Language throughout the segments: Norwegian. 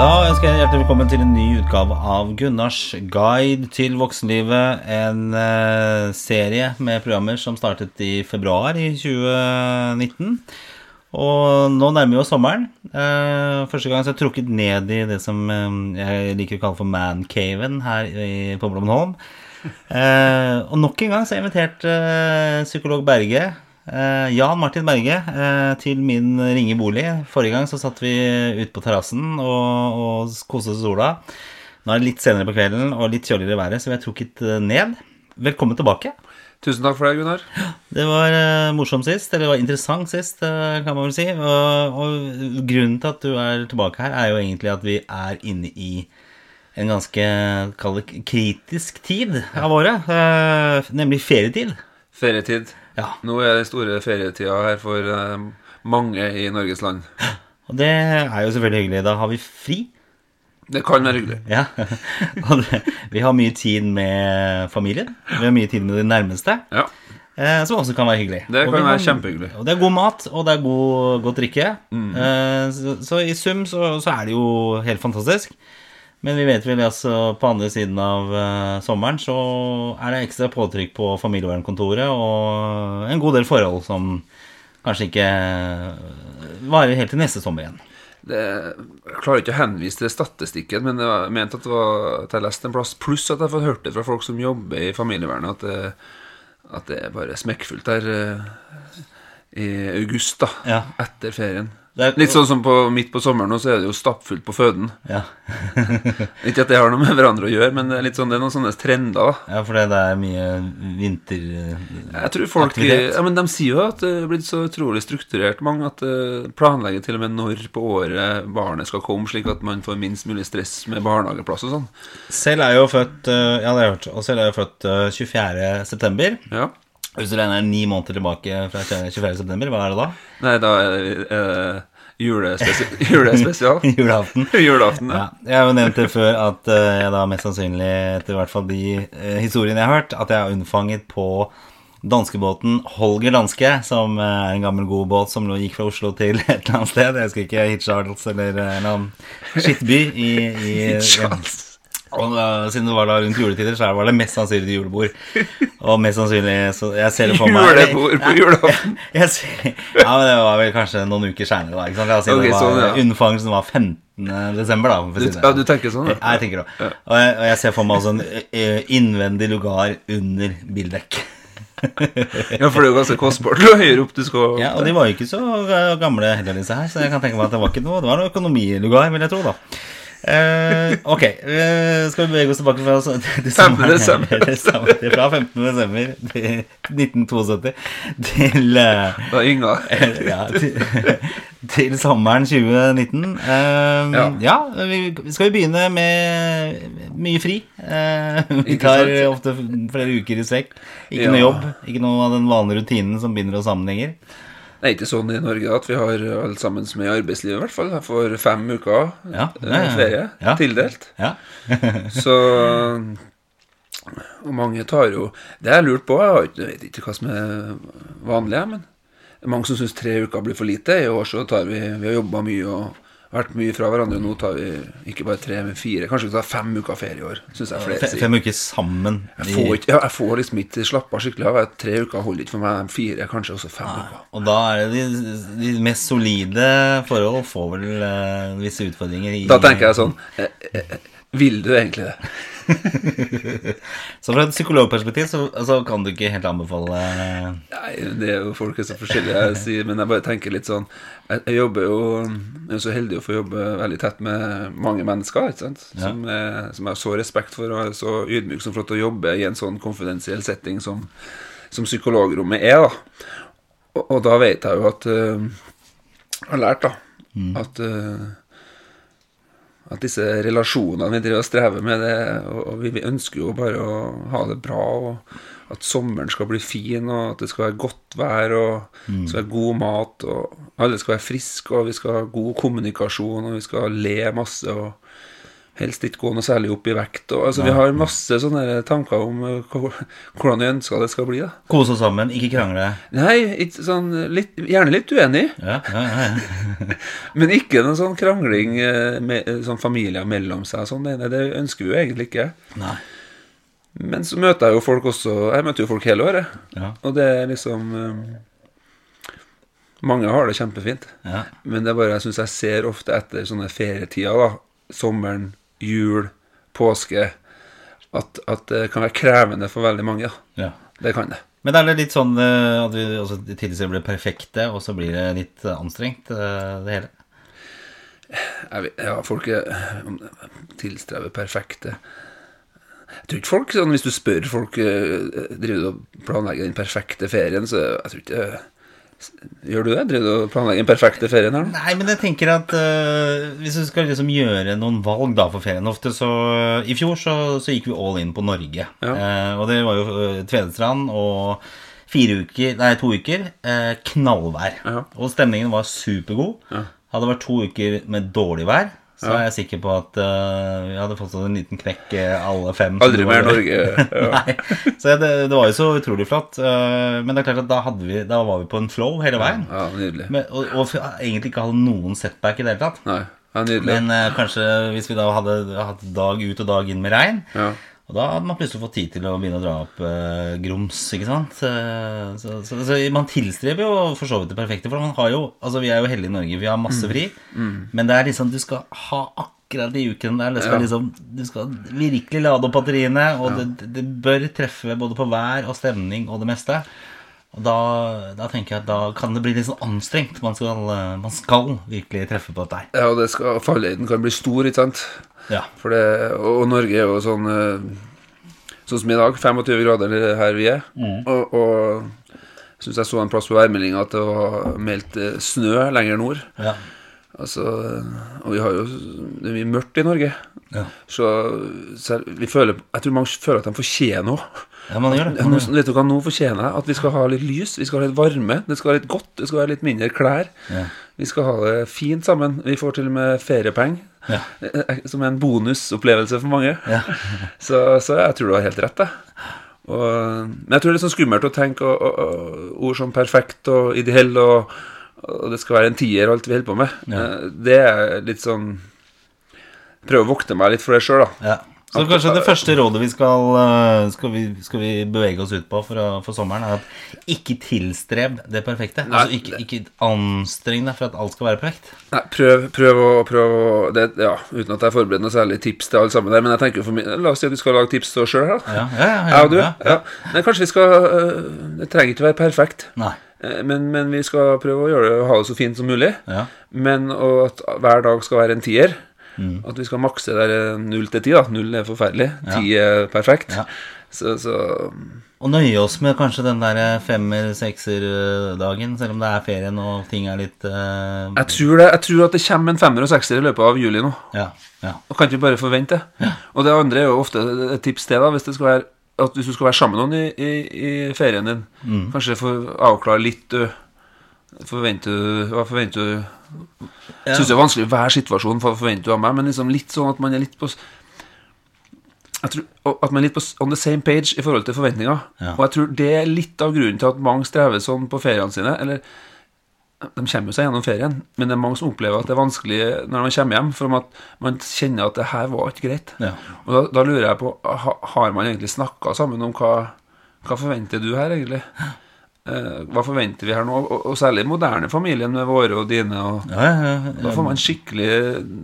Da ønsker jeg hjertelig velkommen til en ny utgave av Gunnars guide til voksenlivet. En eh, serie med programmer som startet i februar i 2019. Og nå nærmer oss sommeren. Eh, første gang så har jeg trukket ned i det som eh, jeg liker å kalle for mancaven her på Blommenholm. Eh, og nok en gang så har jeg invitert psykolog Berge, eh, Jan Martin Berge, eh, til min ringe bolig. Forrige gang så satt vi ute på terrassen og, og koste oss i sola. Nå er det litt senere på kvelden og litt kjøligere været, så vi har trukket eh, ned. Velkommen tilbake. Tusen takk for det, Gunnar. Det var eh, morsomt sist, eller det var interessant sist, kan man vel si. Og, og grunnen til at du er tilbake her, er jo egentlig at vi er inne i en ganske kall det kritisk tid av året, eh, nemlig ferietid. Ferietid. Ja. Nå er den store ferietida her for eh, mange i Norges land. Og det er jo selvfølgelig hyggelig. Da har vi fri. Det kan være hyggelig. Ja. Og det, vi har mye tid med familien. Vi har mye tid med de nærmeste. Ja, Eh, som også kan være hyggelig. Det Og kan være kjempehyggelig. Og det er god mat, og det er god, godt drikke. Mm. Eh, så, så i sum så, så er det jo helt fantastisk. Men vi vet vel altså på andre siden av uh, sommeren så er det ekstra påtrykk på familievernkontoret og en god del forhold som kanskje ikke varer helt til neste sommer igjen. Det, jeg klarer ikke å henvise til statistikken, men jeg mente at, det var, at jeg leste en plass, pluss at jeg har fått hørt det fra folk som jobber i familievernet, at det, at det er bare smekkfullt der uh, i august, da, Ja. etter ferien. Er- Litt sånn som på, midt på sommeren nå, så er det jo stappfullt på føden. Ja, Ikke at det har noe med hverandre å gjøre, men det er, litt sånn, det er noen sånne trender, da. ja for det er mye vinteraktivitet. Jeg tror folk ja, men De sier jo at det er blitt så utrolig strukturert, mange, at det planlegger til og med når på året barnet skal komme, slik at man får minst mulig stress med barnehageplass og sånn. Selv er jo født eh, Ja, det har jeg hørt. Og selv er jeg født eh, 24. september. Ja. Hvis du regner ni måneder tilbake fra 24. september, hva er det da? Nei, da er det eh, julespesial. julespesial. Julaften. Julaften, ja. Ja, jeg har jo nevnt det før at eh, jeg da mest sannsynlig, etter hvert fall de eh, historiene jeg har hørt, at jeg er unnfanget på danskebåten Holger Danske, som eh, er en gammel, god båt som nå gikk fra Oslo til et eller annet sted. Jeg husker ikke Hitcharles eller en eller annen skittby i, i Charles. Og da, siden det var da rundt juletider, så var det mest sannsynlig julebord. Og mest sannsynlig så Jeg ser det for meg Julebord på julaften. Ja, ja, men det var vel kanskje noen uker seinere, da. Ikke sant? La oss si Ok, det var sånn, ja. Unnfangelsen var 15. desember, da. Du, ja, du tenker sånn, Ja, ja? jeg tenker det. Og jeg, og jeg ser for meg også en innvendig lugar under bildekk. Ja, for det er jo ganske kostbart jo høyere opp du skal. Ja, og de var jo ikke så gamle heller, disse her, så jeg kan tenke meg at det var ikke noe Det var noe økonomilugar, vil jeg tro, da. Eh, ok, uh, skal vi bevege oss tilbake fra, til 15. sommeren- desember. det sommeren- Fra 15. desember til 1972 til Da ja, til, til sommeren 2019. Um, ja. Ja. vi, skal vi begynne med mye fri? Uh, vi tar ofte flere uker i strekk. Ikke noe jobb, ikke noe av den vanlige rutinen som binder oss sammen lenger. Det er ikke sånn i Norge at vi har alle sammen som er i arbeidslivet, i hvert fall. Jeg får fem uker Ja, eh, ja, ja. ferie Ja. tildelt. Ja. Så Og mange tar jo Det jeg lurt på, jeg vet ikke hva som er vanlig, men mange som syns tre uker blir for lite. I år så tar vi Vi har jobba mye og vært mye fra hverandre. Nå tar vi ikke bare tre, men fire. Kanskje vi tar fem uker ferie i år. Synes jeg flere sier. Fem uker sammen. Jeg får, ikke, ja, jeg får liksom ikke slappa skikkelig av. Tre uker holder ikke for meg. Fire, kanskje også fem uker. Og da er det de, de mest solide forhold får vel uh, visse utfordringer i Da tenker jeg sånn eh, eh, Vil du egentlig det? Så fra et psykologperspektiv så, så kan du ikke helt anbefale Nei, det er jo folk er så forskjellige, jeg sier, men jeg bare tenker litt sånn Jeg, jeg jobber jo Jeg er så heldig å få jobbe veldig tett med mange mennesker, ikke sant? Ja. Som, er, som jeg har så respekt for, og er så ydmyk som for å jobbe i en sånn konfidensiell setting som, som psykologrommet er, da. Og, og da vet jeg jo at uh, Jeg har lært, da, at eh, at disse relasjonene vi driver og strever med, det, og, vi, ønsker jo bare å ha det bra, og at sommeren skal bli fin, og at det skal være godt vær, og det skal være god mat, og alle skal være friske, og vi skal ha god kommunikasjon, og vi skal le masse, og helst ikke gå noe særlig opp i vekt. Og, altså, vi har masse sånne tanker om eh, hvordan vi ønsker det skal bli. da. Kose oss sammen, ikke krangle. Nei, ikke sånn, litt, gjerne litt uenig, Ja, ja, ja. men ikke noe sånn krangling eh, med sånn familier mellom seg. Sånn, det, det ønsker vi jo egentlig ikke. Nei. Men så møter jeg jo folk også Jeg møter jo folk hele året. Ja. Og det er liksom eh, Mange har det kjempefint. Ja. Men det er bare jeg syns jeg ser ofte etter sånne ferietider, da, sommeren, jul, påske, at, at det kan være krevende for veldig mange. Ja. Det kan det. Men er det litt sånn eh, at vi også tidligere blir perfekte, og så blir det litt anstrengt, eh, det hele? Vet, ja, folk er, tilstreber perfekte Jeg tror ikke folk sånn, Hvis du spør folk eh, Driver og planlegger den perfekte ferien, så jeg tror ikke Gjør du det? Driver du og planlegger den perfekte ferien her nå? Nei, men jeg tenker at uh, hvis du skal liksom gjøre noen valg da for ferien Ofte så I fjor så, så gikk vi all in på Norge. Ja. Uh, og det var jo uh, Tvedestrand og fire uker, nei, to uker eh, knallvær. Ja. Og stemningen var supergod. Ja. Hadde vært to uker med dårlig vær, så Ja. er jeg sikker på at uh, vi hadde fått en liten knekk eh, alle fem. Aldri mer Norge. Ja. Nei, så det, det var jo så utrolig flott. Uh, men det er klart at da, hadde vi, da var vi på en flow hele veien. ja, nydelig. Men, og, og egentlig ikke hadde noen setback i det hele tatt. Nei, ja, nydelig. Men uh, kanskje hvis vi da hadde hatt dag ut og dag inn med regn, Ja. Og da hadde man plutselig fått tid til å begynne å dra opp eh, grums, ikke sant. Så, så, så man tilstreber jo for så vidt det perfekte, for man har jo Altså, vi er jo heldige i Norge, vi har masse fri, men det er liksom Du skal ha akkurat de ukene der. Det skal Ja. liksom Du skal virkelig lade opp batteriene, og det, det bør treffe både på vær og stemning og det meste. Og da, da tenker jeg at da kan det bli litt sånn anstrengt. Man skal, eh, man skal virkelig treffe på dette ja, og det skal, fallhøyden kan bli stor, ikke sant? Ja. For det, og, Norge er jo sånn eh, Sånn som i dag, 25 grader her vi er. Og, og jeg syns jeg så en plass på værmeldinga at det var meldt eh, snø lenger nord. Ja. Altså, og vi har jo Det er mye mørkt i Norge. Ja. Så, så vi føler Jeg tror mange føler at de fortjener noe. ja, man gjør det. Man gjør det. vet du hva, nå fortjener jeg at vi skal ha litt lys, vi skal ha litt varme, det skal være litt godt, det skal være litt mindre klær. Ja. Vi skal ha det fint sammen. Vi får til og med feriepenger. Ja. Som er en bonusopplevelse for mange. Ja. Så, så jeg tror du har helt rett. Og, men jeg tror det er sånn skummelt å tenke og, og, og, ord som perfekt og ideell, og, og det skal være en tier, alt vi holder på med. Ja. Eh, Det er litt sånn Prøve å vokte meg litt for det sjøl, da. Så kanskje det første rådet vi skal, eh, skal, vi, skal vi bevege oss ut på for, å- for sommeren, er at ikke tilstreb det perfekte. Nei, altså ikke, ikke anstreng deg for at alt skal være perfekt. Nei, prøv, prøv å prøv å det, Ja, uten at jeg forbereder noe særlig tips til alle sammen der, men jeg tenker for min, la oss si at vi skal lage tips til oss sjøl da. Ja, ja, ja. Ja, Ja, Men kanskje vi skal øh, Det trenger ikke være perfekt. Nei. Eh, Men, men vi skal prøve å gjøre det, ha det så fint som mulig. Ja. Men at hver dag skal være en tier. Mm. At vi skal makse der eh, null til ti. Null er forferdelig. Ja. Ti er perfekt. Ja. Så, så Og nøye oss med kanskje den der femmer-sekser-dagen, selv om det er ferien og ting er litt uh... jeg, tror det, jeg tror at det kommer en femmer og sekser i løpet av juli nå. Ja. ja. Og kan ikke bare forvente det. Og det andre er jo ofte et tips til, da hvis det skal være at hvis du skal være sammen med noen i, i, i ferien din, Mm. kanskje få avklare litt ø, Forventer du Hva forventer du Ja. Syns det er vanskelig hver situasjon hva forventer du av meg, men liksom litt sånn at man er litt på jeg tror, At man er litt på on the same page i forhold til forventninger. Ja. Og jeg tror det er litt av grunnen til at mange strever sånn på feriene sine. Eller de kommer jo seg gjennom ferien, men det er mange som opplever at det er vanskelig når man kommer hjem, for at man kjenner at det her var ikke greit. Ja. Og da, da lurer jeg på, har man egentlig snakka sammen om hva, hva forventer du her, egentlig? Eh, hva forventer vi her nå? Og, og særlig moderne familien med våre og dine. Og, Ja, ja, ja, da får man skikkelig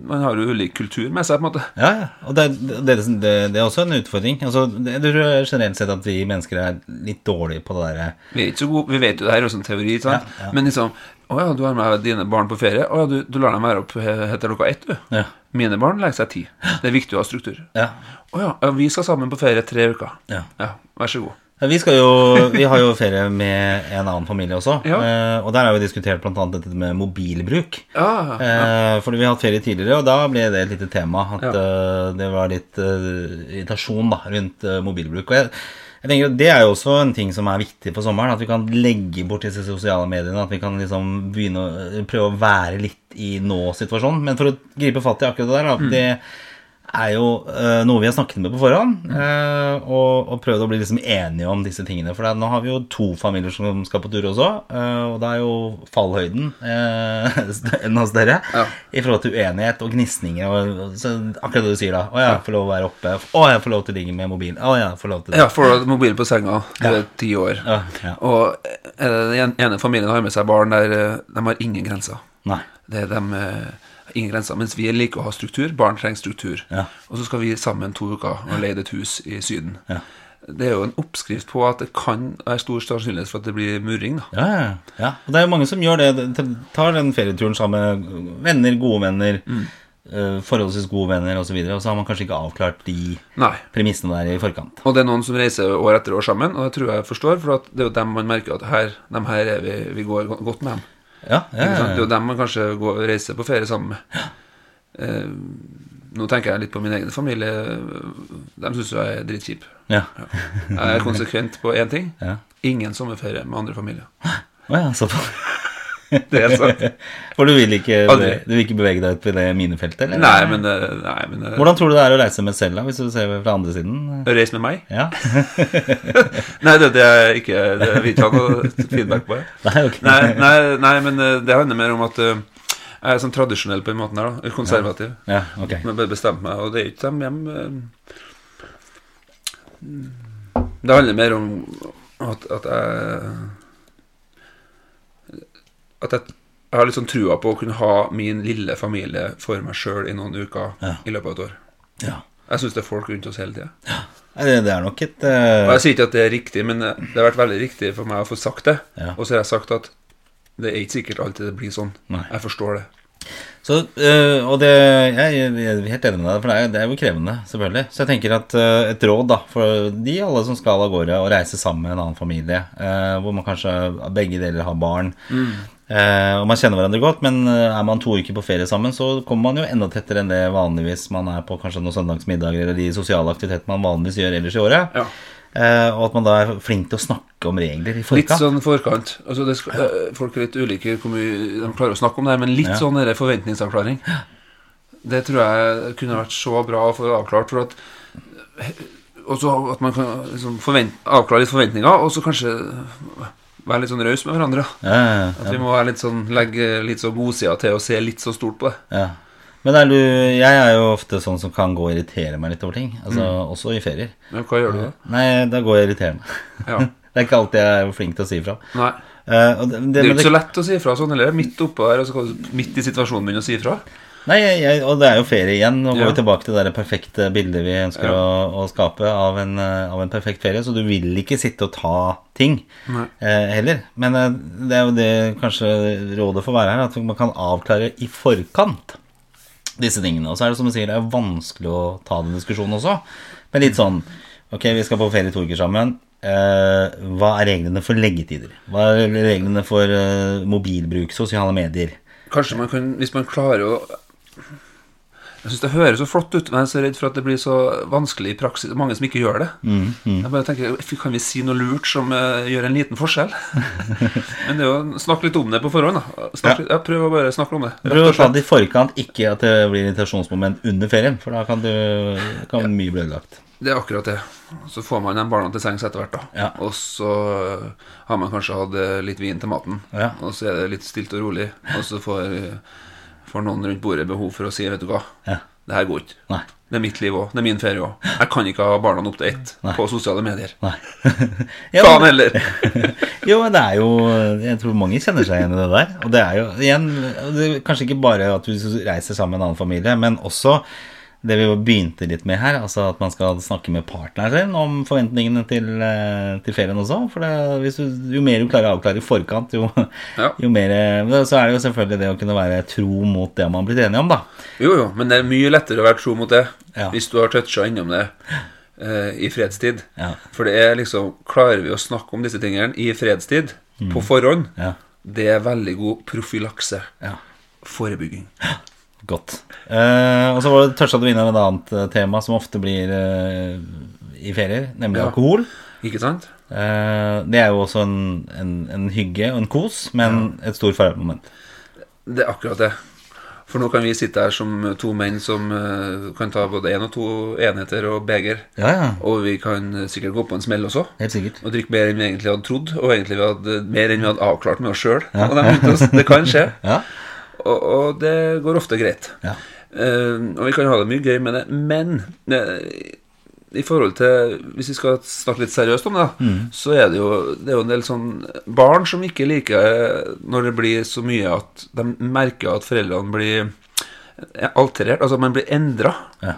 Man har jo ulik kultur med seg, på en måte. Ja, ja. Og det, det, det, det er også en utfordring. Altså, det, det tror generelt sett at vi mennesker er litt dårlige på det derre Vi er så gode, vi vet jo det her er også en teori, sant? Men liksom Å ja, du har med dine barn på ferie. Å ja, du, du lar dem være opp etter klokka ett, du. Ja. Mine barn legger seg ti. Det er viktig å ha struktur. Ja. Å ja, vi skal sammen på ferie tre uker. ja. Ja, vær så god. Vi, skal jo, vi har jo ferie med en annen familie også. Ja. Eh, og der har vi diskutert bl.a. dette med mobilbruk. Ja, Eh, fordi vi har hatt ferie tidligere, og da ble det et lite tema. At Ja. eh, det var litt irritasjon da, rundt mobilbruk. Og jeg, jeg tenker at Det er jo også en ting som er viktig på sommeren. At vi kan legge bort disse sosiale mediene. At vi kan liksom begynne å prøve å være litt i nå-situasjonen. Men for å gripe fatt i akkurat det der, da, det er jo uh, noe vi har snakket med på forhånd, Uh, og, og prøvd å bli liksom enige om disse tingene. For det, nå har vi jo to familier som skal på tur også, Uh, og da er jo fallhøyden eh, enda større Ja. i forhold til uenighet og gnisninger. Og, og, så, akkurat det du sier da. Å, jeg får lov å være oppe. Å, jeg får lov til å ligge med mobilen. Å, jeg får lov til det. Ja, får mobilen på senga, du er ti år. Ja, ja. Og eh, den ene familien har med seg barn der eh, de har ingen grenser. Nei. Det er de... eh, ingen grenser. Mens vi liker å ha struktur. Barn trenger struktur. Ja. Og så skal vi sammen to uker og leie et hus i Syden. Ja. Det er jo en oppskrift på at det kan være stor sannsynlighet for at det blir murring. da. Ja, ja, ja. Og det er jo mange som gjør det. De Tar den ferieturen sammen med venner, gode venner, Mm. forholdsvis gode venner osv. Og, så og så har man kanskje ikke avklart de Nei. premissene der i forkant. Og det er noen som reiser år etter år sammen, og det tror jeg forstår, for at det er jo dem man merker at her, dem her er vi, vi går godt med dem. Ja, ja, ja, Det er jo dem man kanskje går, reiser på ferie sammen med. Eh, nå tenker jeg litt på min egen familie. De syns jeg er drittkjip. ja. Jeg er konsekvent på én ting. ja. Ingen sommerferie med andre familier. Å ja, såpass. Det er sant. For du vil, ikke, du vil ikke bevege deg ut på det minefeltet? Eller? Nei, men, nei, men Hvordan tror du det er å reise med selv, da, hvis du ser fra andre siden? Reise med meg? Ja? Nei, det, det er ikke Det tar ikke feedback på. det. Nei, okay. Nei, nei, nei, men eh, det handler mer om at eh, jeg er sånn tradisjonell på den måten her. da Konservativ. Ja, ok. Men jeg bare bestemt meg, og det er ikke dem hjem eh, Det handler mer om at, at jeg At jeg, jeg har litt sånn trua på å kunne ha min lille familie for meg sjøl i noen uker Ja. i løpet av et år. Ja. Jeg syns det er folk rundt oss hele tida. Ja. Det, det er nok et eh, jeg sier ikke at det er riktig, men det har vært veldig riktig for meg å få sagt det. Ja. Og så har jeg sagt at det er ikke sikkert alltid det blir sånn. Nei. Jeg forstår det. Så, øh, og det, jeg er helt enig med deg, for det er, det er jo krevende, selvfølgelig. Så jeg tenker at øh, et råd da, for de alle som skal av gårde og reise sammen med en annen familie, øh, hvor man kanskje begge deler har barn, øh, og man kjenner hverandre godt, men øh, er man to uker på ferie sammen, så kommer man jo enda tettere enn det vanligvis man er på kanskje noen søndagsmiddager eller de sosiale aktivitetene man vanligvis gjør ellers i året. Ja. Eh, og at man da er flink til å snakke om regler i Litt sånn forkant. Altså det skal, eh, folk er litt ulike hvor mye de klarer å snakke om det her, men litt Ja. sånn der forventningsavklaring. Det tror jeg kunne vært så bra å få avklart. For at Og så at man kan liksom avklare litt forventninger, og så kanskje være litt sånn rause med hverandre. Ja, Ja, ja, At vi må være litt sånn, legge litt så godsida til og se litt så stort på det. Ja. Men er du, jeg er jo ofte sånn som kan gå og irritere meg litt over ting. Altså, Også i ferier. Men hva gjør du da? Nei, da går jeg og irriterer meg. Ja. Det er ikke alltid jeg er flink til å si ifra. Nei. Uh, det, Det det, er jo ikke så lett å si ifra sånn heller. Midt oppå her, og så midt i situasjonen begynne å si ifra. Nei, jeg, og det er jo ferie igjen. Nå går vi tilbake til det perfekte bildet vi ønsker å, å skape av en, eh, av en perfekt ferie. Så du vil ikke sitte og ta ting eh, heller. Men eh, det er jo det kanskje rådet får være her, at man kan avklare i forkant disse tingene. Og så er det som du sier, det er vanskelig å ta den diskusjonen også. Men litt sånn Ok, vi skal på ferie to uker sammen. Eh, hva er reglene for leggetider? Hva er reglene for eh, mobilbruk, sosiale medier? Kanskje man kan, hvis man klarer å Jeg syns det høres så flott ut, men jeg er så redd for at det blir så vanskelig i praksis. Mange som ikke gjør det. Jeg bare tenker, Kan vi si noe lurt som uh, gjør en liten forskjell? men det er jo snakk litt om det på forhånd. da snakk, ja. ja, Prøv å bare snakke om det. Prøv å ta det i forkant, ikke at det blir irritasjonsmoment under ferien. For da kan, du, kan mye bli ødelagt. Det er akkurat det. Så får man de barna til sengs etter hvert, da. Ja. Og så eh, har man kanskje hatt eh, litt vin til maten. Ja. Og så er det litt stilt og rolig. Og så får, får noen rundt bordet behov for å si Vet du hva, Ja. det her går ikke. Nei. Det er mitt liv òg. Det er min ferie òg. Jeg kan ikke ha barna opp til ett på sosiale medier. Nei. ja, Faen heller! jo, men det er jo Jeg tror mange kjenner seg igjen i det der. Og det er jo igjen det er Kanskje ikke bare at du reiser sammen med en annen familie, men også det vi begynte litt med her, altså at man skal snakke med partneren sin om forventningene til, eh, til ferien også. For det, hvis du, jo mer du klarer å avklare i forkant, jo, Ja. jo mer eh, Så er det jo selvfølgelig det å kunne være tro mot det man har blitt enige om, da. Jo, jo, men det er mye lettere å være tro mot det Ja. hvis du har toucha innom det eh, i fredstid. Ja. For det er liksom Klarer vi å snakke om disse tingene i fredstid, på forhånd, Ja. det er veldig god profylakse. ja. Forebygging. Godt. Eh, og så var det- toucha du innom et annet eh, tema som ofte blir eh, i ferier, nemlig Ja. alkohol. Ikke sant? Eh, det er jo også en, en, en hygge og en kos, men et stort faremoment. Det er akkurat det. For nå kan vi sitte her som to menn som eh, kan ta både én og to enheter og beger. Ja, ja. Og vi kan sikkert gå på en smell også. Helt sikkert. Og drikke mer enn vi egentlig hadde trodd, og egentlig vi hadde mer enn vi hadde avklart med oss sjøl. Det kan skje. Ja. Og, og det går ofte greit. Ja. Uh, og vi kan ha det mye gøy med det. Men uh, i forhold til Hvis vi skal snakke litt seriøst om det, Mm. så er det jo Det er jo en del sånn barn som ikke liker eh, når det blir så mye at de merker at foreldrene blir alterert. Altså man blir endra. Ja.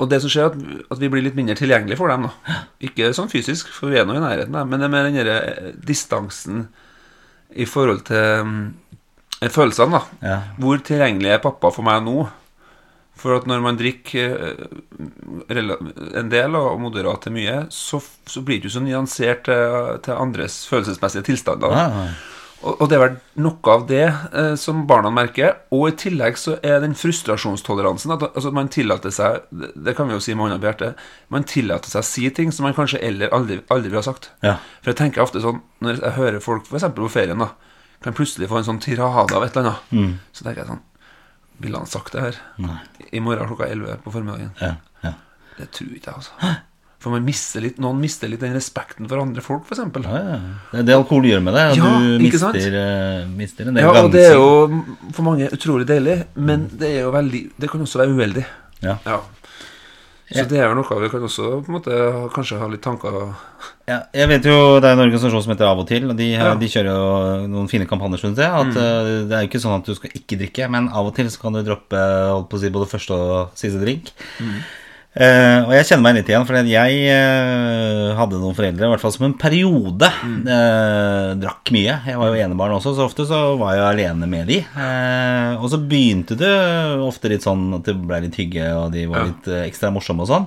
Og det som skjer, er at, at vi blir litt mindre tilgjengelige for dem. da Ikke sånn fysisk, for vi er nå i nærheten, da, men det er med den der, eh, distansen i forhold til følelsene. da Ja. Hvor tilgjengelig er pappa for meg nå? For at når man drikker eh, en del og moderat til mye, så, så blir det jo så nyansert til, til andres følelsesmessige tilstander. Ja. Og, og det er vel noe av det eh, som barna merker. Og i tillegg så er den frustrasjonstoleransen at altså, man tillater seg det- Det kan vi jo si med hånda på hjertet. Man tillater seg å si ting som man kanskje eller aldri, aldri ville ha sagt. Ja. For jeg tenker ofte sånn Når jeg hører folk f.eks. på ferien, da kan plutselig få en sånn tirade av et eller annet, så tenker jeg sånn Ville han sagt det her Nei. i morgen klokka 11 på formiddagen? Ja. Ja. Det tror ikke jeg, altså. For man mister litt, noen mister litt den respekten for andre folk, f.eks. Ja, ja. Det er det alkohol gjør med deg. Ja, du mister, eh, mister en del Ja, og det er jo for mange utrolig deilig, men det er jo veldig Det kan også være uheldig. Ja. Ja. Så det er jo noe vi kan også på en måte kanskje ha litt tanker Ja, jeg vet jo Det er en organisasjon som heter Av og til, og de, Ja. de kjører jo noen fine kampanjer, synes jeg. At mm. Det er jo ikke sånn at du skal ikke drikke, men av og til så kan du droppe holdt på å si, både første og siste drink. Eh, og jeg kjenner meg litt igjen, for jeg uh, hadde noen foreldre, i hvert fall som en periode, eh, drakk mye. Jeg var jo enebarn også, så ofte så var jeg alene med de. Og så begynte det ofte litt sånn at det ble litt hygge, og de var Ja. litt ekstra morsomme og sånn.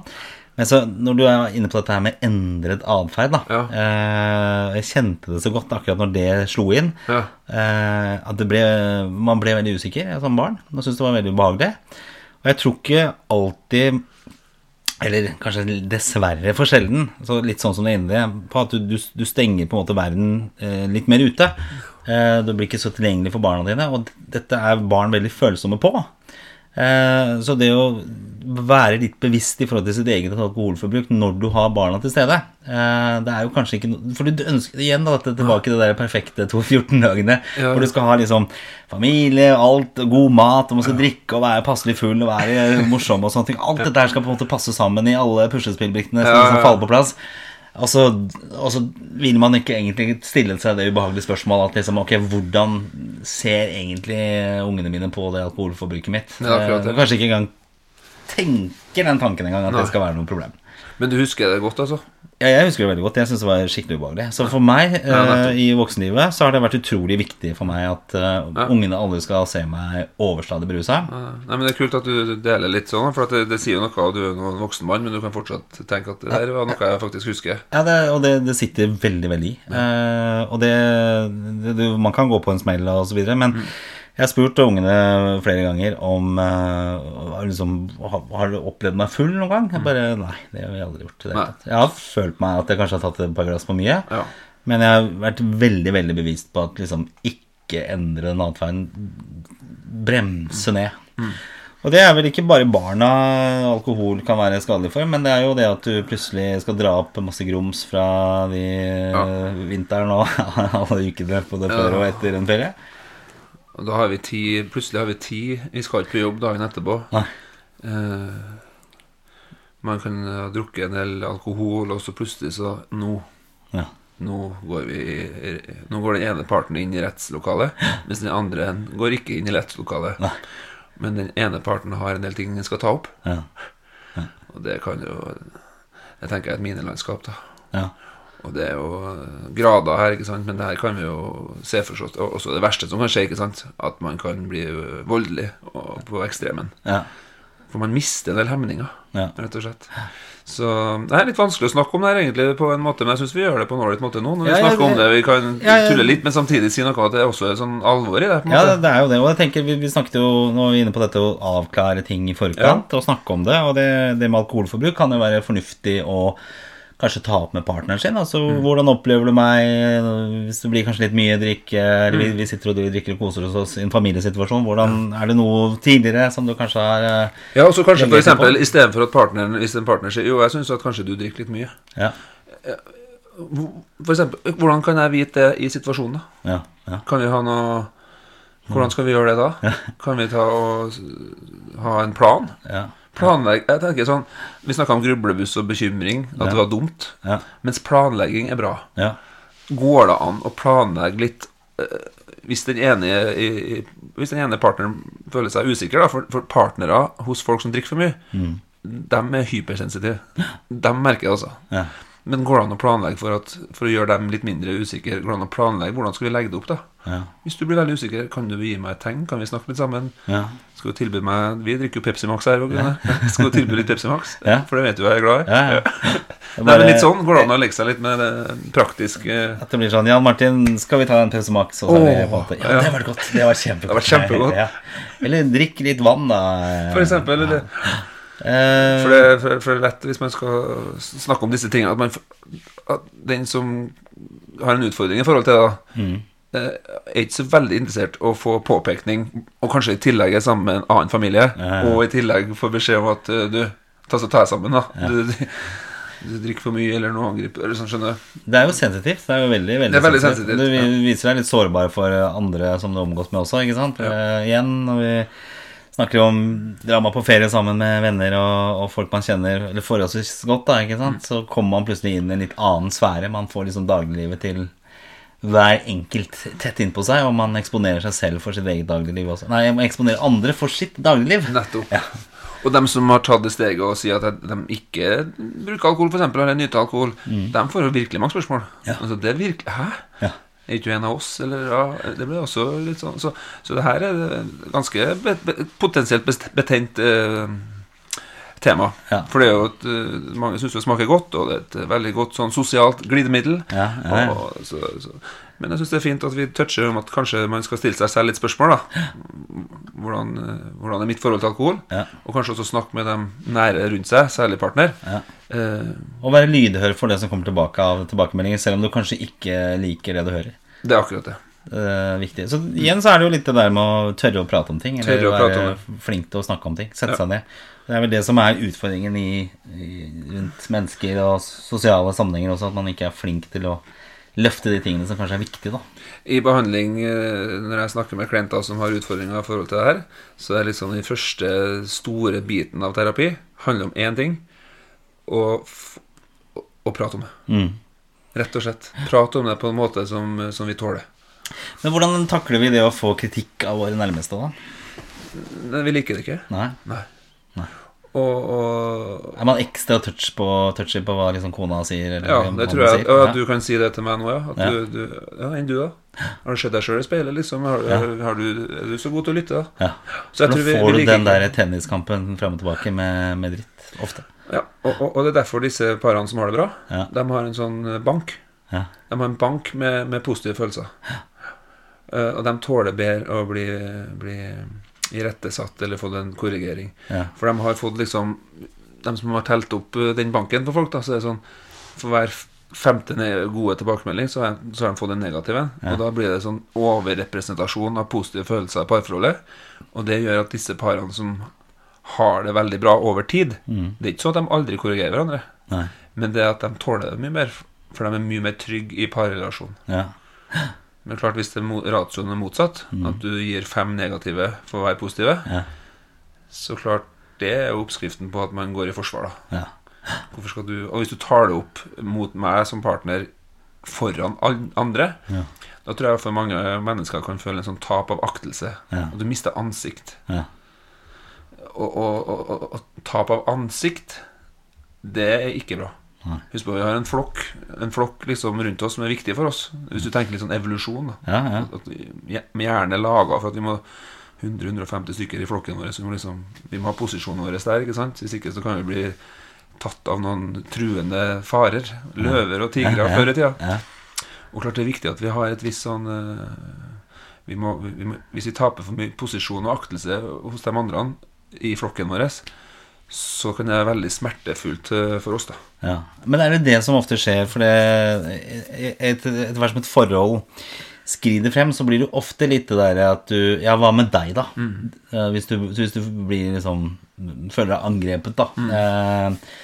Men så når du er inne på dette her med endret atferd, da Ja. eh, Jeg kjente det så godt akkurat når det slo inn. Ja. Eh, at det ble, man ble veldig usikker som barn. Man syntes det var veldig ubehagelig. Og jeg tror ikke alltid eller kanskje dessverre for sjelden, så litt sånn som det er inne på at du, du, du stenger på en måte verden eh, litt mer ute. Eh, du blir ikke så tilgjengelig for barna dine, og dette er barn veldig følsomme på. Eh, så det å være litt bevisst i forhold til sitt eget alkoholforbruk når du har barna til stede eh, Det er jo kanskje ikke noe For du ønsker igjen da, at det tilbake til det der perfekte 2-14-dagene Ja. hvor du skal ha liksom familie, alt, god mat, og man skal drikke og være passelig full og være morsom og sånne ting. Alt dette her skal på en måte passe sammen i alle puslespillbrikkene som Ja, ja, liksom ja. faller på plass. Og så, vil man ikke egentlig stille seg det ubehagelige spørsmålet at liksom, ok, hvordan ser egentlig ungene mine på det alkoholforbruket mitt? Ja, jeg. Eh, Kanskje ikke engang tenker den tanken engang at Nei. det skal være noe problem. Men du husker det godt, altså? Ja, jeg husker det veldig godt. Jeg synes det var skikkelig ubehagelig. Så for meg Ja, eh, i voksenlivet så har det vært utrolig viktig for meg at eh, Ja. ungene aldri skal se meg overstadig berusa. Nei, men Det er kult at du deler litt sånn, for at det, det sier jo noe. at Du er en voksen mann, men du kan fortsatt tenke at det der var noe jeg faktisk husker. Ja, det, og det, det sitter veldig, veldig i. Eh, og det, Man kan gå på en smell og så videre, men jeg har spurt ungene flere ganger om uh, liksom, har, du opplevd meg full noen gang? Jeg bare Nei, det har vi aldri gjort. Jeg har følt meg at jeg kanskje har tatt et par glass for mye, Ja. men jeg har vært veldig, veldig bevisst på at liksom ikke endre den atferden. Bremse ned. Og det er vel ikke bare barna alkohol kan være skadelig for, men det er jo det at du plutselig skal dra opp masse grums fra de vinteren og alle ukene det før og etter en ferie. Og da har vi ti Plutselig har vi ti. Vi skal ikke på jobb dagen etterpå. Nei. Eh, man kan ha drukket en del alkohol, og så plutselig så Nå Ja. Nå går, vi, nå går den ene parten inn i rettslokalet, mens den andre går ikke inn i rettslokalet. Nei. Men den ene parten har en del ting den skal ta opp, Ja. og det kan jo Jeg tenker er et minelandskap, da. ja. Og det er jo grader her, ikke sant? men det her kan vi jo se for oss. Også det verste som kan skje, ikke sant? at man kan bli voldelig og på ekstremen. ja. For man mister en del hemninger, Ja. rett og slett. Så det er litt vanskelig å snakke om det her egentlig på en måte, men jeg syns vi gjør det på en ålreit måte nå. Når vi Ja, ja, snakker om det- vi kan Ja, ja. tulle litt, men samtidig si noe om at det også er sånn alvor i det. på en Ja, måte. det, det er jo det. Og jeg tenker, vi, vi snakket jo nå er vi inne på dette å avklare ting i forkant og snakke om det. Og det, det med alkoholforbruk kan jo være fornuftig å kanskje ta opp med partneren sin. Altså, Hvordan opplever du meg hvis det blir kanskje litt mye drikke, eller vi, vi sitter og drikker og koser oss i en familiesituasjon? Hvordan, Er det noe tidligere som du kanskje har eh, Ja, og så kanskje for eksempel, i eksempel istedenfor at partneren Hvis en partner sier Jo, jeg syns at kanskje du drikker litt mye. Ja, For eksempel, hvordan kan jeg vite det i situasjonen, da? ja, ja. Kan vi ha noe Hvordan skal vi gjøre det da? Kan vi ta og ha en plan? ja, Planlegg Jeg tenker sånn Vi snakka om grublebuss og bekymring, at det var dumt. ja, Mens planlegging er bra. ja. Går det an å planlegge litt eh, hvis den ene, hvis den ene partneren føler seg usikker, da, for, for partnere hos folk som drikker for mye, Mm. de er hypersensitive. De merker det, altså. ja. Men går det an å planlegge for, at, for å gjøre dem litt mindre usikre? Går det an å planlegge hvordan skal vi legge det opp, da? ja. Hvis du blir veldig usikker, kan du gi meg et tegn? Kan vi snakke litt sammen? ja. Skal du tilby meg Vi drikker jo Pepsi Max her. Ja. Skal du tilby litt Pepsi Max? For det vet du jeg er glad i. ja, ja. Nei, men litt sånn går det an å legge seg litt med det praktiske At det blir sånn Jan Martin, skal vi ta en Pepsi Max? Måte, ja, det var godt. Det var kjempegodt. Det var kjempegodt. Ja. Eller drikk litt vann, da. For eksempel. Eller, For det, for, for det er lett hvis man skal snakke om disse tingene At, man, at den som har en utfordring i forhold til det, mm. eh, er ikke så veldig interessert å få påpekning, og kanskje i tillegg er sammen med en annen familie, Ja, ja. og i tillegg får beskjed om at eh, du, ta så ta deg sammen, da. Du, du, du drikker for mye, eller noe angriper, eller sånn, skjønner du. Det er jo sensitivt. Det er jo veldig, veldig, er veldig sensitivt, Du viser deg litt sårbar for andre som du omgås med også, ikke sant? Eh, igjen, når vi snakker om drama på ferie sammen med venner og, og folk man kjenner eller forholdsvis godt, da, ikke sant? så kommer man plutselig inn i en litt annen sfære. Man får liksom dagliglivet til hver enkelt tett innpå seg, og man eksponerer seg selv for sitt eget dagligliv også. Nei, man eksponerer andre for sitt dagligliv. Nettopp. Og dem som har tatt det steget og sier at de ikke bruker alkohol, eksempel, eller nyter alkohol, Dem får jo virkelig mange spørsmål. Mm. Ja. Altså, det er virkelig Hæ? Ja. Er ikke du en av oss? Eller ja, det blir også litt sånn Så, så det her er ganske be, be, potensielt betent eh, tema. Ja. For det er jo et eh, Mange syns det smaker godt, og det er et veldig godt sånn sosialt glidemiddel. Ja, ja, ja. Og, så, så, men jeg syns det er fint at vi toucher om at kanskje man skal stille seg selv litt spørsmål. da Hvordan, eh, hvordan er mitt forhold til alkohol? Ja. Og kanskje også snakke med dem nære rundt seg, særlig partner. Og være lydhør for det som kommer tilbake av tilbakemeldinger, selv om du kanskje ikke liker det du hører. det er akkurat det. Er viktig. Så igjen så er det jo litt det der med å tørre å prate om ting. Eller å være flink til å snakke om ting. Sette Ja. seg ned. Det er vel det som er utfordringen i, i, rundt mennesker og sosiale sammenhenger også, at man ikke er flink til å løfte de tingene som kanskje er viktige, da. I behandling, eh, når jeg snakker med klienter som har utfordringer i forhold til det her, så er liksom den første store biten av terapi handler om én ting å, å, å prate om det. Mm. Rett og slett. Prate om det på en måte som, som vi tåler. Men hvordan takler vi det å få kritikk av våre nærmeste, da? Vi liker det ikke. Nei. Nei. Nei. Og, og Er man ekstra touch på, touchy på hva liksom kona sier? Eller Ja, det tror jeg. sier? Ja, du kan si det til meg nå, ja. At Ja. Du, du, ja, Enn du, da? Har du sett deg sjøl i speilet, liksom? Har, Ja. har du, er du så god til å lytte, da? Ja. Så jeg For tror vi, får vi du den der tenniskampen frem og tilbake med, med dritt. Ofte. Ja, og, og, det er derfor disse parene som har det bra, Ja. de har en sånn eh, bank. Ja. De har en bank med, med positive følelser. Uh, og de tåler bedre å bli, bli irettesatt eller fått en korrigering. For de har fått liksom De som har telt opp eh, den banken for folk, da, så er det sånn For hver femte gode tilbakemelding, så har, så har de fått en negativ en. Ja. Og da blir det sånn overrepresentasjon av positive følelser i parforholdet. Og det gjør at disse parene som har det veldig bra over tid Mm. Det er ikke sånn at de aldri korrigerer hverandre, Nei. men det er at de tåler det mye mer, for de er mye mer trygge i parrelasjon. Ja. Men klart hvis det ratioen er motsatt, Mm. at du gir fem negative for hver positive, Ja. så klart det er oppskriften på at man går i forsvar, da. Ja. Hvorfor skal du Og hvis du tar det opp mot meg som partner foran andre, Ja. da tror jeg for mange mennesker kan føle en sånn tap av aktelse. Og du mister ansikt. Ja. Og, og, og, og, tap av ansikt, det er ikke bra. Husk på, vi har en flokk En flokk liksom rundt oss som er viktig for oss. Hvis du tenker litt sånn evolusjon. Da. Ja, ja. At vi er gjerne laga for at vi må 100-150 stykker i flokken vår. Så vi, må liksom, vi må ha posisjonen vår der. ikke sant? Hvis ikke så kan vi bli tatt av noen truende farer. Løver og tigre før i tida. Ja. Og klart det er viktig at vi har et visst sånn eh, vi må, vi må, Hvis vi taper for mye posisjon og aktelse hos de andre i flokken vår, så kan det være veldig smertefullt eh, for oss, da. Ja. Men er det det som ofte skjer? For etter et, hvert som et forhold skrider frem, så blir det ofte litt det derre at du Ja, hva med deg, da? Mm. Hvis, du, hvis du blir liksom Føler deg angrepet, da. Eh,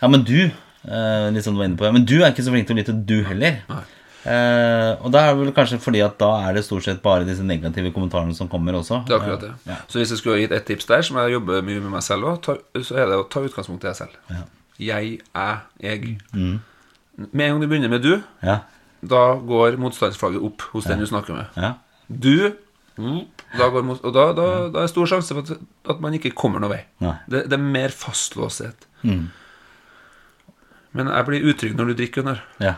ja, men du eh, Litt sånn du var inne på. Men du er ikke så flink til å lytte, du heller. Nei. Eh, og da er det vel kanskje fordi at da er det stort sett bare disse negative kommentarene som kommer også. Det er akkurat det. Ja. Så hvis jeg skulle gitt et tips der, som jeg jobber mye med meg selv òg, så er det å ta utgangspunkt i deg selv. Ja. Jeg, jeg, jeg. Med en gang du begynner med du, Ja. da går motstandsflagget opp hos den du snakker med. ja. Du da går, mot- Og da, da, da er stor sjanse for at, at man ikke kommer noen vei. Det, det er mer fastlåshet. Men jeg blir utrygg når du drikker, Gunnar. Ja.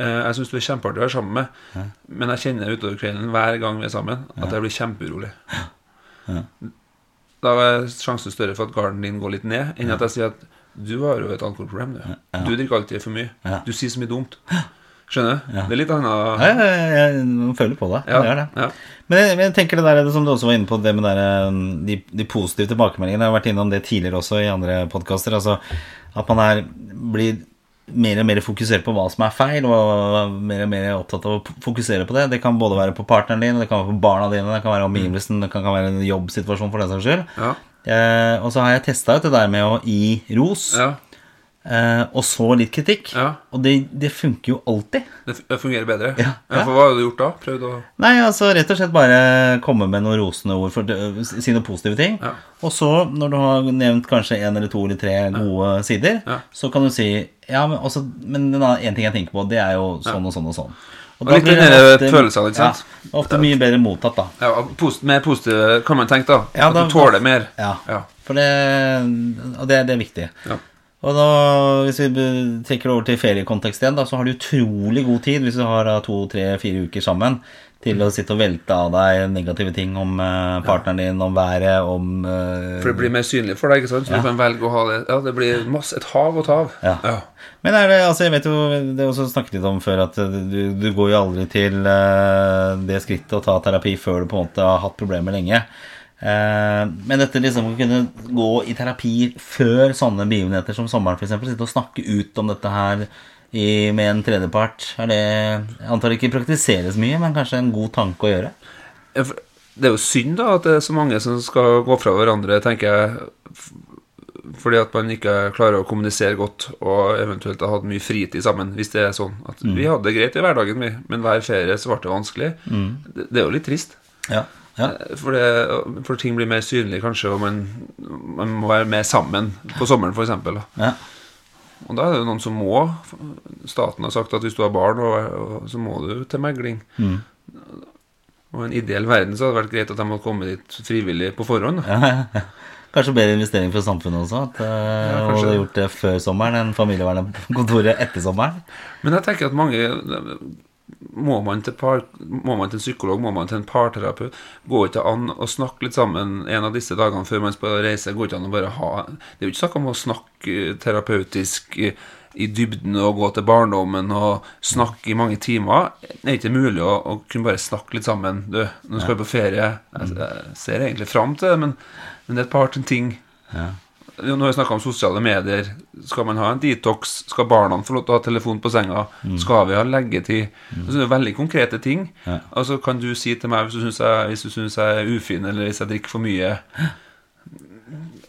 Ja. Eh, Jeg syns du er kjempeartig å være sammen med, men jeg kjenner utover kvelden hver gang vi er sammen, at jeg blir kjempeurolig. Da er sjansen større for at garden din går litt ned, enn at jeg sier at du har jo et alkoholproblem. Du, du drikker alltid for mye. Ja. Du sier så mye dumt. Skjønner du? Det er litt annet Jeg, jeg, jeg føler på det. Ja, det er det. ja. Men jeg, jeg tenker det der, som du også var inne på, det med der, um, de, de positive tilbakemeldingene. Jeg har vært innom det tidligere også i andre podkaster. Altså, at man er, blir mer og mer fokusere på hva som er feil, og mer og mer opptatt av å fokusere på det. Det kan både være på partneren din, det kan være på barna dine, det kan være omgivelsen, det kan, være en jobbsituasjon for den saks skyld. Ja. Eh, og så har jeg testa ut det der med å gi ros, ja. eh, og så litt kritikk. Ja. Og det, det funker jo alltid. Det fungerer bedre. For hva har du gjort da? Prøvd å Nei, altså rett og slett bare komme med noen rosende ord, for si noen positive ting. Ja. Og så, når du har nevnt kanskje en eller to eller tre gode sider, så kan du si Ja, men, også, men en ting jeg tenker på, det er jo sånn og sånn og sånn. Og Og litt blir det ofte- følelsene, ikke sant? Ja, ofte mye bedre mottatt, da. ja, post, Mer positive kan man tenke, da. Ja, at da- du tåler mer. Ja. Ja. For det, og det, det er viktig. Ja. Og da, hvis vi trekker det over til feriekontekst igjen, da, så har du utrolig god tid hvis du har to, tre, fire uker sammen til å sitte og velte av deg negative ting om eh, partneren din, om været, om eh, For det blir mer synlig for deg, ikke sant? Så du kan velge å ha det Ja, det blir masse, et hav å ta av. Ja. Men er det, altså jeg vet jo, det er også snakket litt om før, at du, du går jo aldri til eh, det skrittet å ta terapi før du på en måte har hatt problemer lenge. Eh, men dette liksom å kunne gå i terapi før sånne begivenheter som sommeren f.eks., sitte og snakke ut om dette her i, med en tredjepart, er det jeg antar ikke praktiseres mye, men kanskje en god tanke å gjøre? Det er jo synd da at det er så mange som skal gå fra hverandre, tenker jeg. Fordi at man ikke klarer å kommunisere godt og eventuelt har hatt mye fritid sammen. Hvis det er sånn at Vi hadde det greit i hverdagen, vi, men hver ferie så ble det vanskelig. Det, det er jo litt trist. Ja. ja. For, det, for ting blir mer synlig, kanskje, og man, man må være mer sammen på sommeren, f.eks. ja. Og da er det jo noen som må Staten har sagt at hvis du har barn, så må du til megling. Og i en ideell verden så hadde det vært greit at de hadde kommet dit frivillig på forhånd. Ja, ja, ja. Kanskje bedre investering for samfunnet også. At kanskje man hadde gjort det før sommeren enn familievernkontoret etter sommeren. Men jeg tenker at mange må man, par, må man til en psykolog, må man til en parterapeut? Går ikke an å snakke litt sammen en av disse dagene før man skal reise? Går ikke an å bare ha Det er jo ikke snakk om å snakke terapeutisk i, i dybden og gå til barndommen og snakke i mange timer. Det er ikke mulig å, å kunne bare snakke litt sammen. Du, nå skal vi på ferie. Jeg, jeg ser egentlig fram til det, men, men det er et par ting Ja. Nå har vi snakka om sosiale medier. Skal man ha en detox? Skal barna få lov til å ha telefon på senga? Skal vi ha leggetid? Altså, det er veldig konkrete ting. Ja. Altså Kan du si til meg hvis du syns jeg, jeg er ufin, eller hvis jeg drikker for mye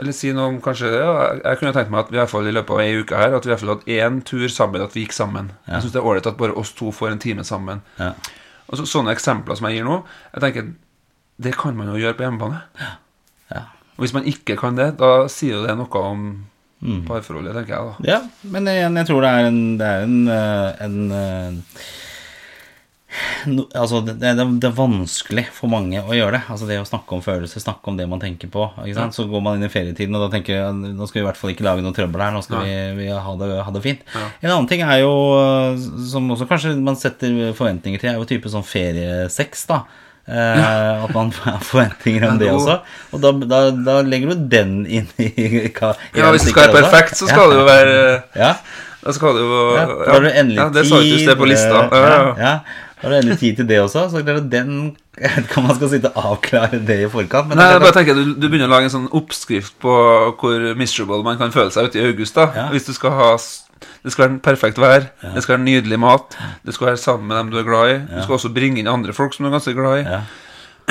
Eller si noe om kanskje ja, Jeg kunne tenkt meg at vi i hvert fall i løpet av ei uke her At vi i hvert fall hadde én tur sammen, at vi gikk sammen. Jeg syns det er ålreit at bare oss to får en time sammen. Ja. Og så, Sånne eksempler som jeg gir nå, jeg tenker det kan man jo gjøre på hjemmebane. Ja. Ja. Og hvis man ikke kan det, da sier jo det noe om parforholdet, tenker jeg da. Ja, men igjen, jeg tror det er en, det er en, eh, en eh, no, Altså, det, det, det er vanskelig for mange å gjøre det. Altså det å snakke om følelser, snakke om det man tenker på. Sant? Så går man inn i ferietiden, og da tenker jeg nå skal vi i hvert fall ikke lage noe trøbbel her. Nå skal vi, vi ha, det, ha det fint. Ja. En annen ting er jo, eh, som også kanskje man setter forventninger til, er jo type sånn feriesex, da. Eh, At man har forventninger om Ja, det også. Og da, da, da legger du den inn i, i i Ja, hvis det skal være perfekt, så skal det jo være Ja, Da skal det jo ja, da har du endelig ja, det sa ikke tid, sted på lista. eh, Ja, ja, ja, ja. Da har du endelig tid til det også. Så klarer den om man skal sitte og avklare det i forkant. Men Nei, jeg bare tenker du, du begynner å lage en sånn oppskrift på hvor miserable man kan føle seg ute i august. da Ja. Hvis du skal ha Det skal være perfekt vær, det skal være nydelig mat, det skal være sammen med dem du er glad i. Du skal også bringe inn andre folk som du er ganske glad i. ja.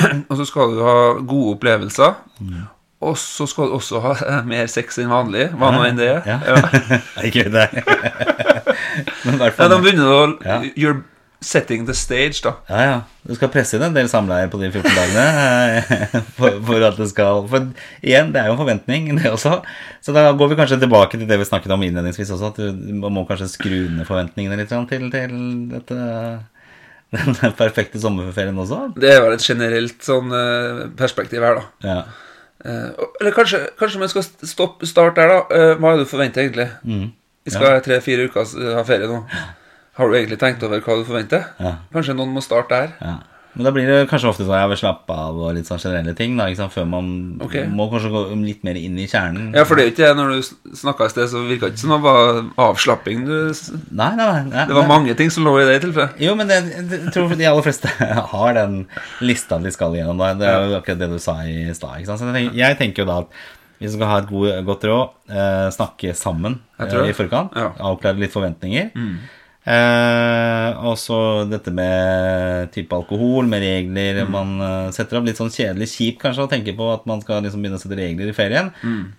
Og så skal du ha gode opplevelser. Mm. Og så skal du også ha eh, mer sex enn vanlig, hva nå enn det er. Ja. Ja. Ikke det. Men i hvert Ja, fall da begynner du å Ja. Setting the stage, da. Ja, ja. Du skal presse inn en del samleier på de 14 dagene. eh, For, for at det skal For igjen, det er jo en forventning, det også. Så da går vi kanskje tilbake til det vi snakket om innledningsvis også. At du må kanskje skru ned forventningene litt til, til dette den perfekte sommerferien også. Det er vel et generelt sånn eh, perspektiv her, da. Ja. Eh, eller kanskje, kanskje man skal stoppe, starte der, da. Hva er det du forventer, egentlig? Mm. Vi skal ha tre-fire uker ha ferie nå. Har du egentlig tenkt over hva du forventer? Ja. Kanskje noen må starte der? Ja. Men da blir det kanskje ofte sånn jeg vil slappe av og litt sånn generelle ting, da, før man okay. må kanskje gå litt mer inn i kjernen. Ja, for det er jo ikke. Når du snakka i sted, så virka det ikke som det var avslapping. Du, Nei, nei, nei. nei det var mange ting som lå i det tilfellet. Jo, men det, jeg tror de aller fleste har den lista de skal gjennom. Da. Det er jo akkurat det du sa i stad. Så jeg tenker, jeg tenker jo da at hvis vi skal ha et god, godt råd, eh, snakke sammen eh, i forkant, Ja. avklare litt forventninger. Eh, og så dette med type alkohol, med regler Mm. Man eh, setter opp litt sånn kjedelig kjipt kanskje å tenke på at man skal liksom begynne å sette regler i ferien.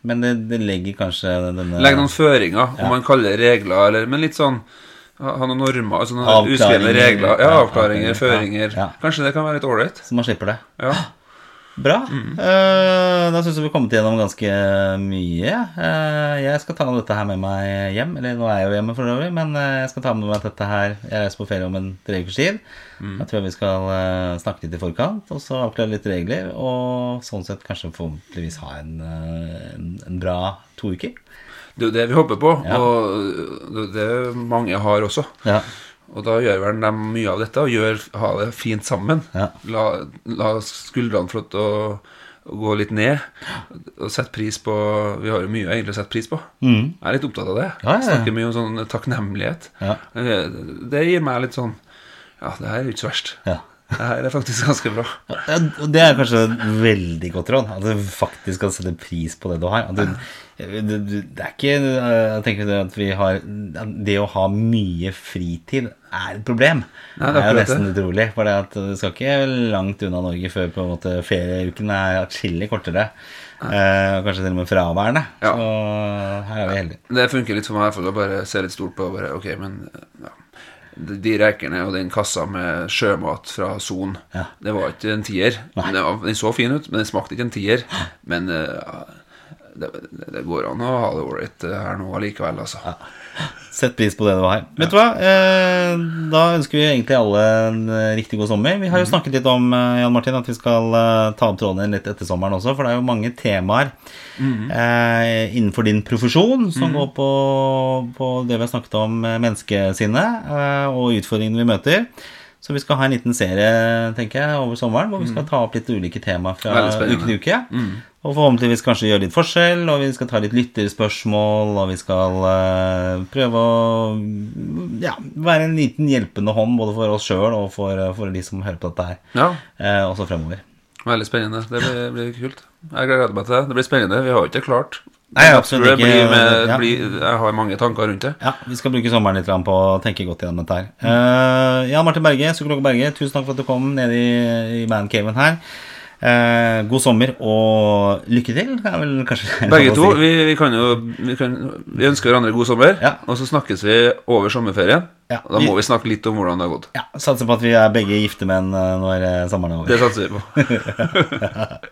Men det, det legger kanskje denne Legger noen føringer, om man kaller det regler, eller Men litt sånn ha noen normer, altså noen uskrevne regler. Ja, Ja, avklaringer, avklaringer, føringer. ja. Kanskje det kan være litt ålreit. Så man slipper det. Ja. Bra. Eh, da syns jeg vi har kommet gjennom ganske mye. Eh, jeg skal ta dette her med meg hjem. Eller nå er jeg jo hjemme for øvrig, men eh, jeg skal ta med meg dette her. Jeg reiser på ferie om en tre ukers tid. Jeg tror vi skal snakke litt i forkant, og så avklare litt regler. Og sånn sett kanskje forhåpentligvis ha en, en, en bra to uker. Det er jo det vi håper på, Ja. og det er mange har også. Ja. Og da gjør vel de mye av dette, og gjør, ha det fint sammen. Ja. La, la skuldrene få lov til å, gå litt ned, og sette pris på Vi har jo mye egentlig å sette pris på. Mm. Jeg er litt opptatt av det. Ja, ja. Snakker mye om sånn takknemlighet. Ja. Det, det gir meg litt sånn Ja, det her er jo ikke så verst. ja. Det her er faktisk ganske bra. Ja, det er kanskje et veldig godt råd. At du faktisk kan sette pris på det du har. Du, du, det er ikke Jeg tenker at vi har at Det å ha mye fritid er et problem. Nei, det er det er jo nesten utrolig. For det at du skal ikke langt unna Norge før på en måte ferieuken er atskillig kortere. Eh, kanskje til og med fraværende. Ja. Så her er vi heldige. Det funker litt for meg, for å bare se litt stort på bare, Ok, men ja. De rekene og den kassa med sjømat fra Son, Ja. det var ikke en tier. Den, var, den så fin ut, men den smakte ikke en tier. Men uh, det, det, går an å ha det ålreit her nå allikevel, altså. Sett pris på det du har. Vet du hva? Eh, da ønsker vi egentlig alle en eh, riktig god sommer. Vi har jo snakket litt om eh, Jan Martin, at vi skal ta opp trådene litt etter sommeren også, for det er jo mange temaer eh, innenfor din profesjon som går på, på det vi har snakket om menneskesinnet og utfordringene vi møter. Så vi skal ha en liten serie tenker jeg, over sommeren hvor vi skal ta opp litt ulike temaer fra uke til uke. Og forhåpentligvis kanskje gjøre litt forskjell, og vi skal ta litt lytterspørsmål, og vi skal uh, prøve å ja, være en liten hjelpende hånd både for oss sjøl og for, for de som hører på dette her, Ja, uh, også fremover. veldig spennende. Det blir, blir kult. Jeg gleder meg til det. Det blir spennende. Vi har jo ikke klart. Nei, absolutt ikke. Blir med, Ja. blir, jeg har mange tanker rundt det. Ja, vi skal bruke sommeren litt på å tenke godt gjennom dette her. Uh, Jan Martin Berge, psykolog Berge, tusen takk for at du kom ned i, i mancaven her. Eh, god sommer og lykke til, vel kanskje Begge to. si. Vi, vi kan jo vi, kan, vi ønsker hverandre god sommer, Ja. og så snakkes vi over sommerferien. Ja, da må vi- vi snakke litt om hvordan det har gått. Ja, Satser på at vi er begge gifte menn eh, når eh, sommeren er over. Det satser vi på.